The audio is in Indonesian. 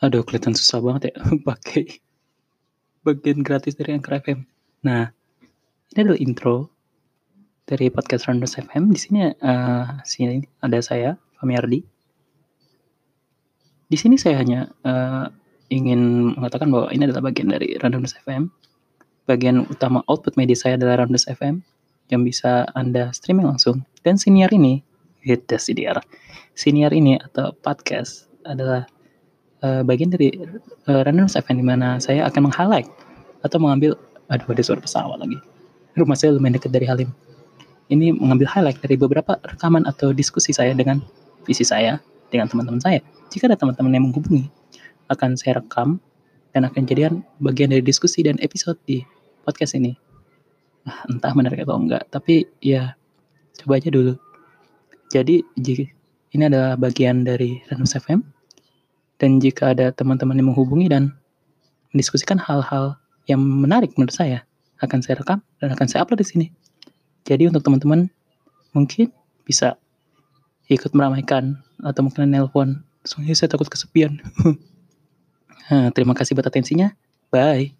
Aduh, kelihatan susah banget ya pakai bagian gratis dari Anchor FM. Nah, ini adalah intro dari podcast Randos FM. Di sini uh, sini ada saya, Famiardi. Di sini saya hanya uh, ingin mengatakan bahwa ini adalah bagian dari Randos FM. Bagian utama output media saya adalah Randos FM yang bisa Anda streaming langsung. Dan senior ini, itu senior. Senior ini atau podcast adalah uh, bagian dari uh, random event di mana saya akan meng-highlight atau mengambil aduh ada suara pesawat lagi. Rumah saya lumayan dekat dari Halim. Ini mengambil highlight dari beberapa rekaman atau diskusi saya dengan visi saya dengan teman-teman saya. Jika ada teman-teman yang menghubungi, akan saya rekam dan akan jadikan bagian dari diskusi dan episode di podcast ini. Nah, entah menarik atau enggak, tapi ya coba aja dulu. Jadi, ini adalah bagian dari Random FM dan jika ada teman-teman yang menghubungi dan mendiskusikan hal-hal yang menarik menurut saya, akan saya rekam dan akan saya upload di sini. Jadi untuk teman-teman mungkin bisa ikut meramaikan atau mungkin nelpon. Soalnya saya takut kesepian. nah, terima kasih buat atensinya. Bye.